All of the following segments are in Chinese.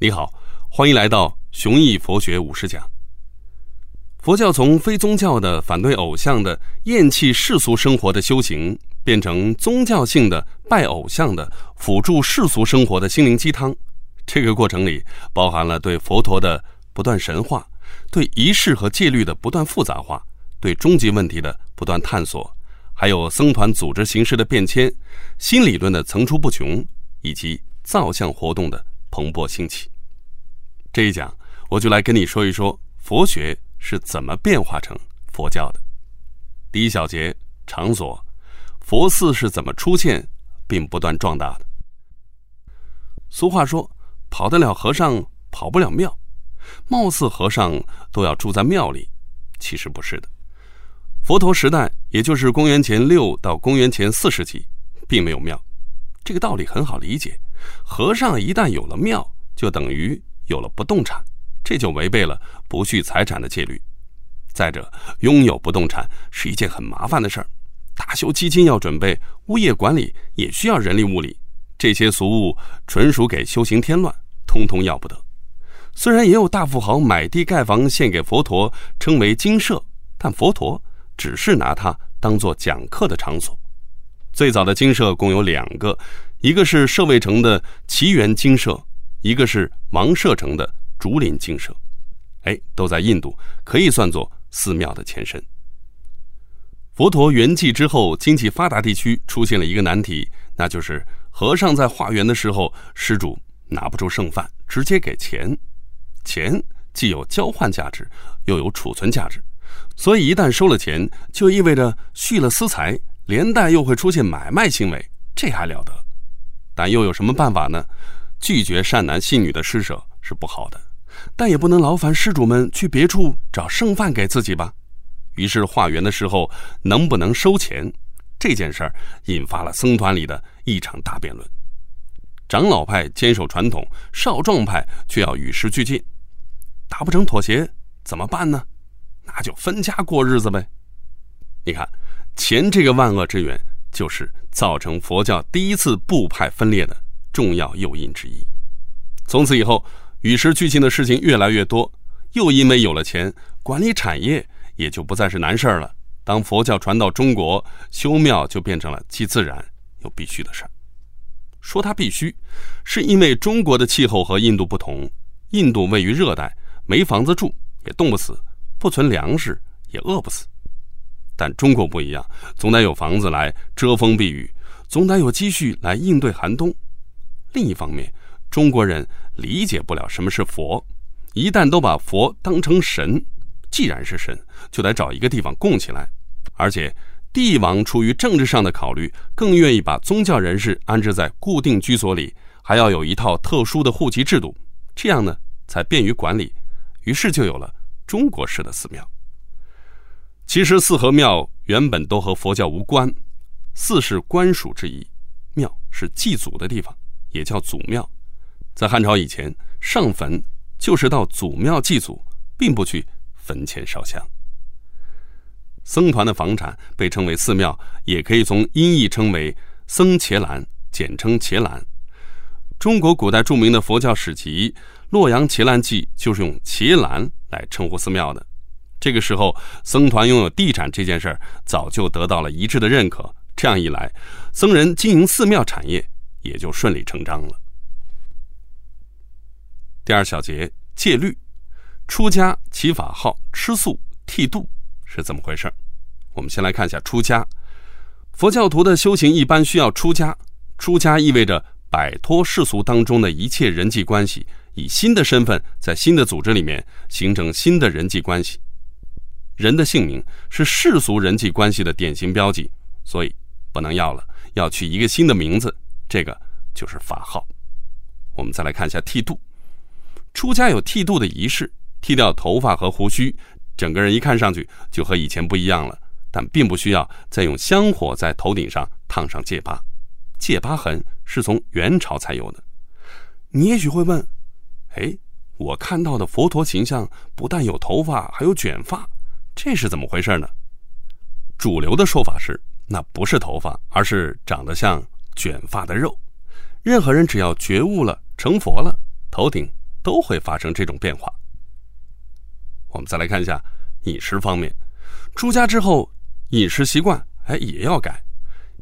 你好，欢迎来到雄毅佛学五十讲。佛教从非宗教的、反对偶像的、厌弃世俗生活的修行，变成宗教性的、拜偶像的、辅助世俗生活的心灵鸡汤。这个过程里，包含了对佛陀的不断神化，对仪式和戒律的不断复杂化，对终极问题的不断探索，还有僧团组织形式的变迁、新理论的层出不穷，以及造像活动的蓬勃兴起。这一讲，我就来跟你说一说佛学是怎么变化成佛教的。第一小节场所，佛寺是怎么出现并不断壮大的。俗话说：“跑得了和尚跑不了庙”，貌似和尚都要住在庙里，其实不是的。佛陀时代，也就是公元前六到公元前四世纪，并没有庙。这个道理很好理解，和尚一旦有了庙，就等于。有了不动产，这就违背了不续财产的戒律。再者，拥有不动产是一件很麻烦的事儿，大修基金要准备，物业管理也需要人力物力，这些俗物纯属给修行添乱，通通要不得。虽然也有大富豪买地盖房献给佛陀，称为精舍，但佛陀只是拿它当做讲课的场所。最早的精舍共有两个，一个是舍卫城的奇缘精舍。一个是王舍城的竹林精舍，哎，都在印度，可以算作寺庙的前身。佛陀圆寂之后，经济发达地区出现了一个难题，那就是和尚在化缘的时候，施主拿不出剩饭，直接给钱。钱既有交换价值，又有储存价值，所以一旦收了钱，就意味着续了私财，连带又会出现买卖行为，这还了得？但又有什么办法呢？拒绝善男信女的施舍是不好的，但也不能劳烦施主们去别处找剩饭给自己吧。于是化缘的时候能不能收钱这件事儿，引发了僧团里的一场大辩论。长老派坚守传统，少壮派却要与时俱进。达不成妥协怎么办呢？那就分家过日子呗。你看，钱这个万恶之源，就是造成佛教第一次部派分裂的。重要诱因之一。从此以后，与时俱进的事情越来越多，又因为有了钱，管理产业也就不再是难事儿了。当佛教传到中国，修庙就变成了既自然又必须的事儿。说它必须，是因为中国的气候和印度不同。印度位于热带，没房子住也冻不死，不存粮食也饿不死。但中国不一样，总得有房子来遮风避雨，总得有积蓄来应对寒冬。另一方面，中国人理解不了什么是佛，一旦都把佛当成神，既然是神，就得找一个地方供起来。而且，帝王出于政治上的考虑，更愿意把宗教人士安置在固定居所里，还要有一套特殊的户籍制度，这样呢才便于管理。于是就有了中国式的寺庙。其实，寺和庙原本都和佛教无关，寺是官署之一，庙是祭祖的地方。也叫祖庙，在汉朝以前，上坟就是到祖庙祭祖，并不去坟前烧香。僧团的房产被称为寺庙，也可以从音译称为僧伽蓝，简称伽蓝。中国古代著名的佛教史籍《洛阳伽蓝记》就是用伽蓝来称呼寺庙的。这个时候，僧团拥有地产这件事儿早就得到了一致的认可。这样一来，僧人经营寺庙产业。也就顺理成章了。第二小节戒律，出家起法号吃素剃度是怎么回事？我们先来看一下出家。佛教徒的修行一般需要出家，出家意味着摆脱世俗当中的一切人际关系，以新的身份在新的组织里面形成新的人际关系。人的姓名是世俗人际关系的典型标记，所以不能要了，要取一个新的名字。这个就是法号。我们再来看一下剃度。出家有剃度的仪式，剃掉头发和胡须，整个人一看上去就和以前不一样了。但并不需要再用香火在头顶上烫上戒疤，戒疤痕是从元朝才有的。你也许会问：哎，我看到的佛陀形象不但有头发，还有卷发，这是怎么回事呢？主流的说法是，那不是头发，而是长得像。卷发的肉，任何人只要觉悟了、成佛了，头顶都会发生这种变化。我们再来看一下饮食方面，出家之后饮食习惯哎也要改。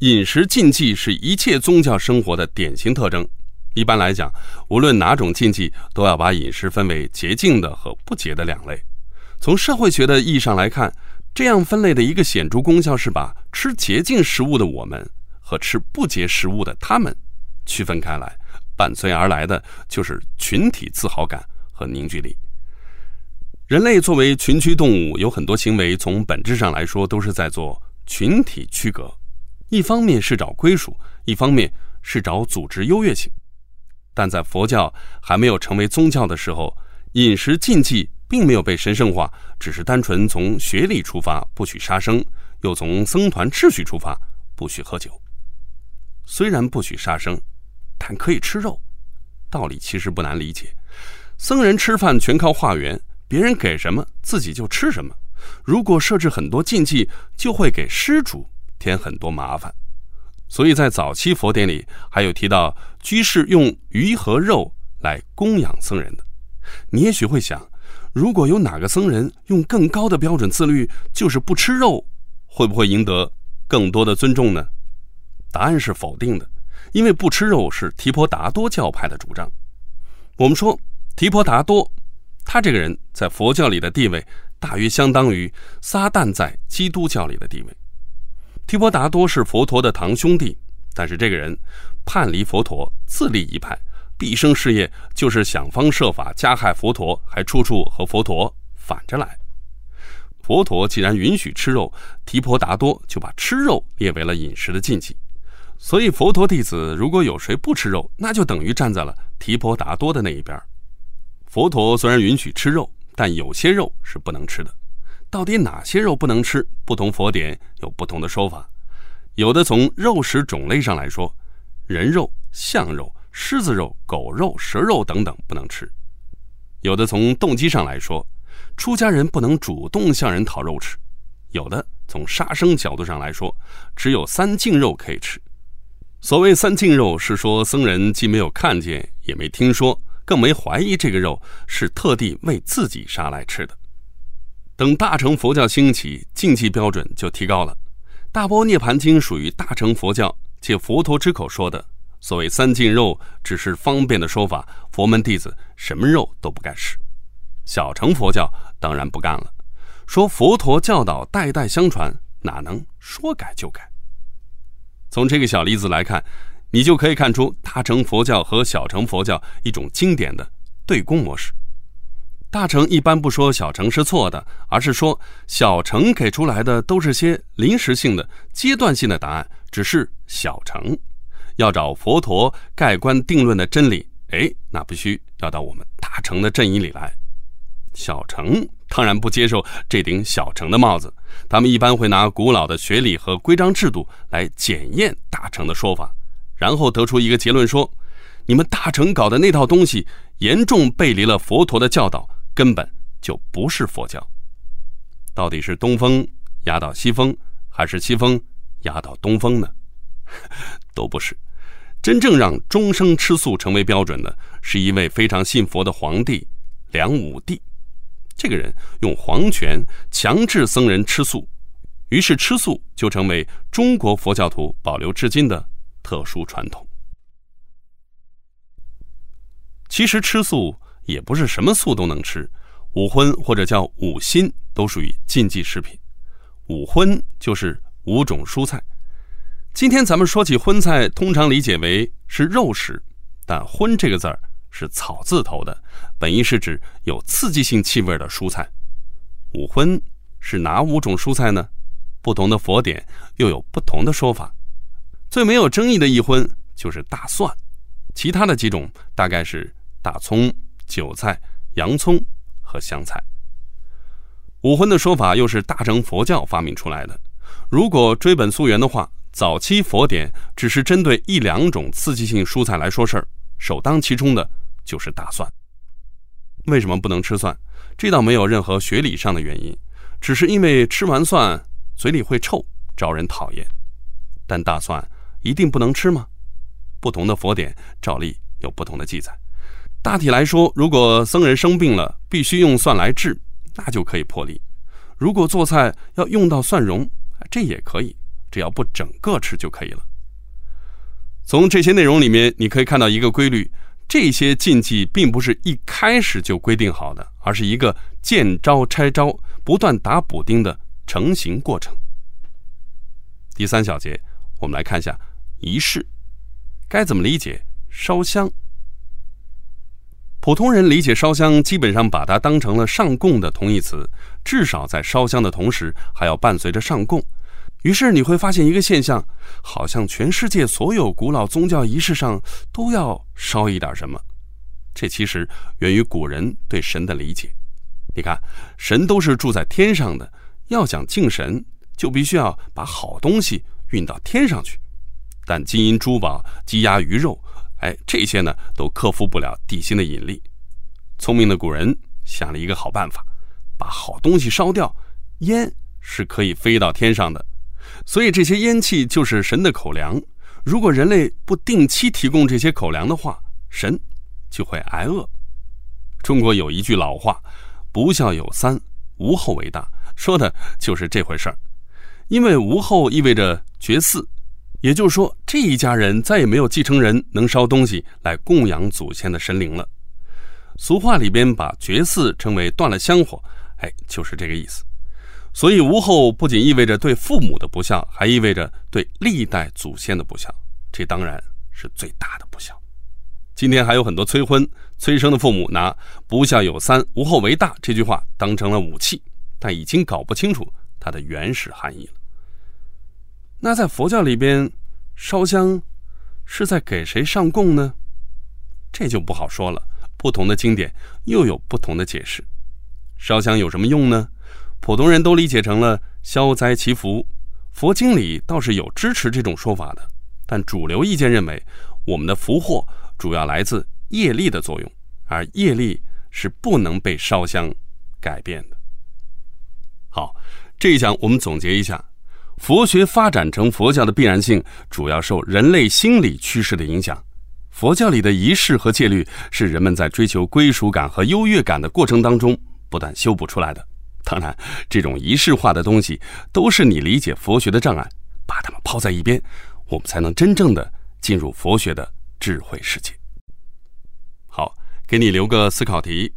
饮食禁忌是一切宗教生活的典型特征。一般来讲，无论哪种禁忌，都要把饮食分为洁净的和不洁的两类。从社会学的意义上来看，这样分类的一个显著功效是把吃洁净食物的我们和吃不洁食物的他们区分开来，伴随而来的就是群体自豪感和凝聚力。人类作为群居动物，有很多行为从本质上来说都是在做群体区隔，一方面是找归属，一方面是找组织优越性。但在佛教还没有成为宗教的时候，饮食禁忌并没有被神圣化，只是单纯从学理出发，不许杀生；又从僧团秩序出发，不许喝酒。虽然不许杀生，但可以吃肉，道理其实不难理解。僧人吃饭全靠化缘，别人给什么自己就吃什么。如果设置很多禁忌，就会给施主添很多麻烦。所以在早期佛典里，还有提到居士用鱼和肉来供养僧人的。你也许会想，如果有哪个僧人用更高的标准自律，就是不吃肉，会不会赢得更多的尊重呢？答案是否定的，因为不吃肉是提婆达多教派的主张。我们说提婆达多，他这个人在佛教里的地位，大约相当于撒旦在基督教里的地位。提婆达多是佛陀的堂兄弟，但是这个人叛离佛陀，自立一派，毕生事业就是想方设法加害佛陀，还处处和佛陀反着来。佛陀既然允许吃肉，提婆达多就把吃肉列为了饮食的禁忌。所以佛陀弟子如果有谁不吃肉，那就等于站在了提婆达多的那一边。佛陀虽然允许吃肉，但有些肉是不能吃的。到底哪些肉不能吃？不同佛典有不同的说法。有的从肉食种类上来说，人肉、象肉、狮子肉、狗肉、蛇肉等等不能吃；有的从动机上来说，出家人不能主动向人讨肉吃；有的从杀生角度上来说，只有三净肉可以吃。所谓三净肉，是说僧人既没有看见，也没听说，更没怀疑这个肉是特地为自己杀来吃的。等大乘佛教兴起，禁忌标准就提高了。《大波涅盘经》属于大乘佛教，借佛陀之口说的。所谓三净肉，只是方便的说法。佛门弟子什么肉都不敢吃。小乘佛教当然不干了，说佛陀教导代代相传，哪能说改就改？从这个小例子来看，你就可以看出大乘佛教和小乘佛教一种经典的对攻模式。大乘一般不说小乘是错的，而是说小乘给出来的都是些临时性的、阶段性的答案，只是小乘。要找佛陀盖棺定论的真理，哎，那必须要到我们大乘的阵营里来。小乘当然不接受这顶小乘的帽子，他们一般会拿古老的学理和规章制度来检验大乘的说法，然后得出一个结论：说你们大乘搞的那套东西严重背离了佛陀的教导。根本就不是佛教，到底是东风压倒西风，还是西风压倒东风呢？都不是。真正让终生吃素成为标准的，是一位非常信佛的皇帝梁武帝。这个人用皇权强制僧人吃素，于是吃素就成为中国佛教徒保留至今的特殊传统。其实吃素。也不是什么素都能吃，五荤或者叫五辛都属于禁忌食品。五荤就是五种蔬菜。今天咱们说起荤菜，通常理解为是肉食，但“荤”这个字儿是草字头的，本意是指有刺激性气味的蔬菜。五荤是哪五种蔬菜呢？不同的佛典又有不同的说法。最没有争议的一荤就是大蒜，其他的几种大概是大葱。韭菜、洋葱和香菜。五荤的说法又是大乘佛教发明出来的。如果追本溯源的话，早期佛典只是针对一两种刺激性蔬菜来说事儿，首当其冲的就是大蒜。为什么不能吃蒜？这倒没有任何学理上的原因，只是因为吃完蒜嘴里会臭，招人讨厌。但大蒜一定不能吃吗？不同的佛典照例有不同的记载。大体来说，如果僧人生病了，必须用蒜来治，那就可以破例；如果做菜要用到蒜蓉，这也可以，只要不整个吃就可以了。从这些内容里面，你可以看到一个规律：这些禁忌并不是一开始就规定好的，而是一个见招拆招、不断打补丁的成型过程。第三小节，我们来看一下仪式该怎么理解烧香。普通人理解烧香，基本上把它当成了上供的同义词，至少在烧香的同时还要伴随着上供。于是你会发现一个现象，好像全世界所有古老宗教仪式上都要烧一点什么。这其实源于古人对神的理解。你看，神都是住在天上的，要想敬神，就必须要把好东西运到天上去。但金银珠宝、鸡鸭鱼肉，哎，这些呢都克服不了地心的引力。聪明的古人想了一个好办法，把好东西烧掉，烟是可以飞到天上的。所以这些烟气就是神的口粮。如果人类不定期提供这些口粮的话，神就会挨饿。中国有一句老话：“不孝有三，无后为大”，说的就是这回事儿。因为无后意味着绝嗣，也就是说这一家人再也没有继承人能烧东西来供养祖先的神灵了。俗话里边把绝嗣称为断了香火，哎，就是这个意思。所以无后不仅意味着对父母的不孝，还意味着对历代祖先的不孝，这当然是最大的不孝。今天还有很多催婚、催生的父母拿“不孝有三，无后为大”这句话当成了武器，但已经搞不清楚它的原始含义了。那在佛教里边，烧香是在给谁上供呢？这就不好说了，不同的经典又有不同的解释。烧香有什么用呢？普通人都理解成了消灾祈福，佛经里倒是有支持这种说法的，但主流意见认为，我们的福祸主要来自业力的作用，而业力是不能被烧香改变的。好，这一讲我们总结一下，佛学发展成佛教的必然性，主要受人类心理趋势的影响。佛教里的仪式和戒律，是人们在追求归属感和优越感的过程当中不断修补出来的。当然，这种仪式化的东西都是你理解佛学的障碍，把它们抛在一边，我们才能真正的进入佛学的智慧世界。好，给你留个思考题：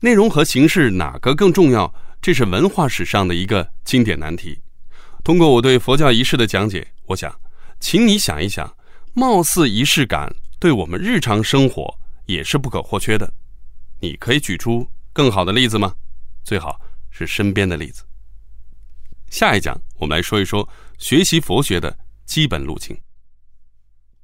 内容和形式哪个更重要？这是文化史上的一个经典难题。通过我对佛教仪式的讲解，我想，请你想一想，貌似仪式感对我们日常生活也是不可或缺的。你可以举出更好的例子吗？最好。是身边的例子。下一讲，我们来说一说学习佛学的基本路径。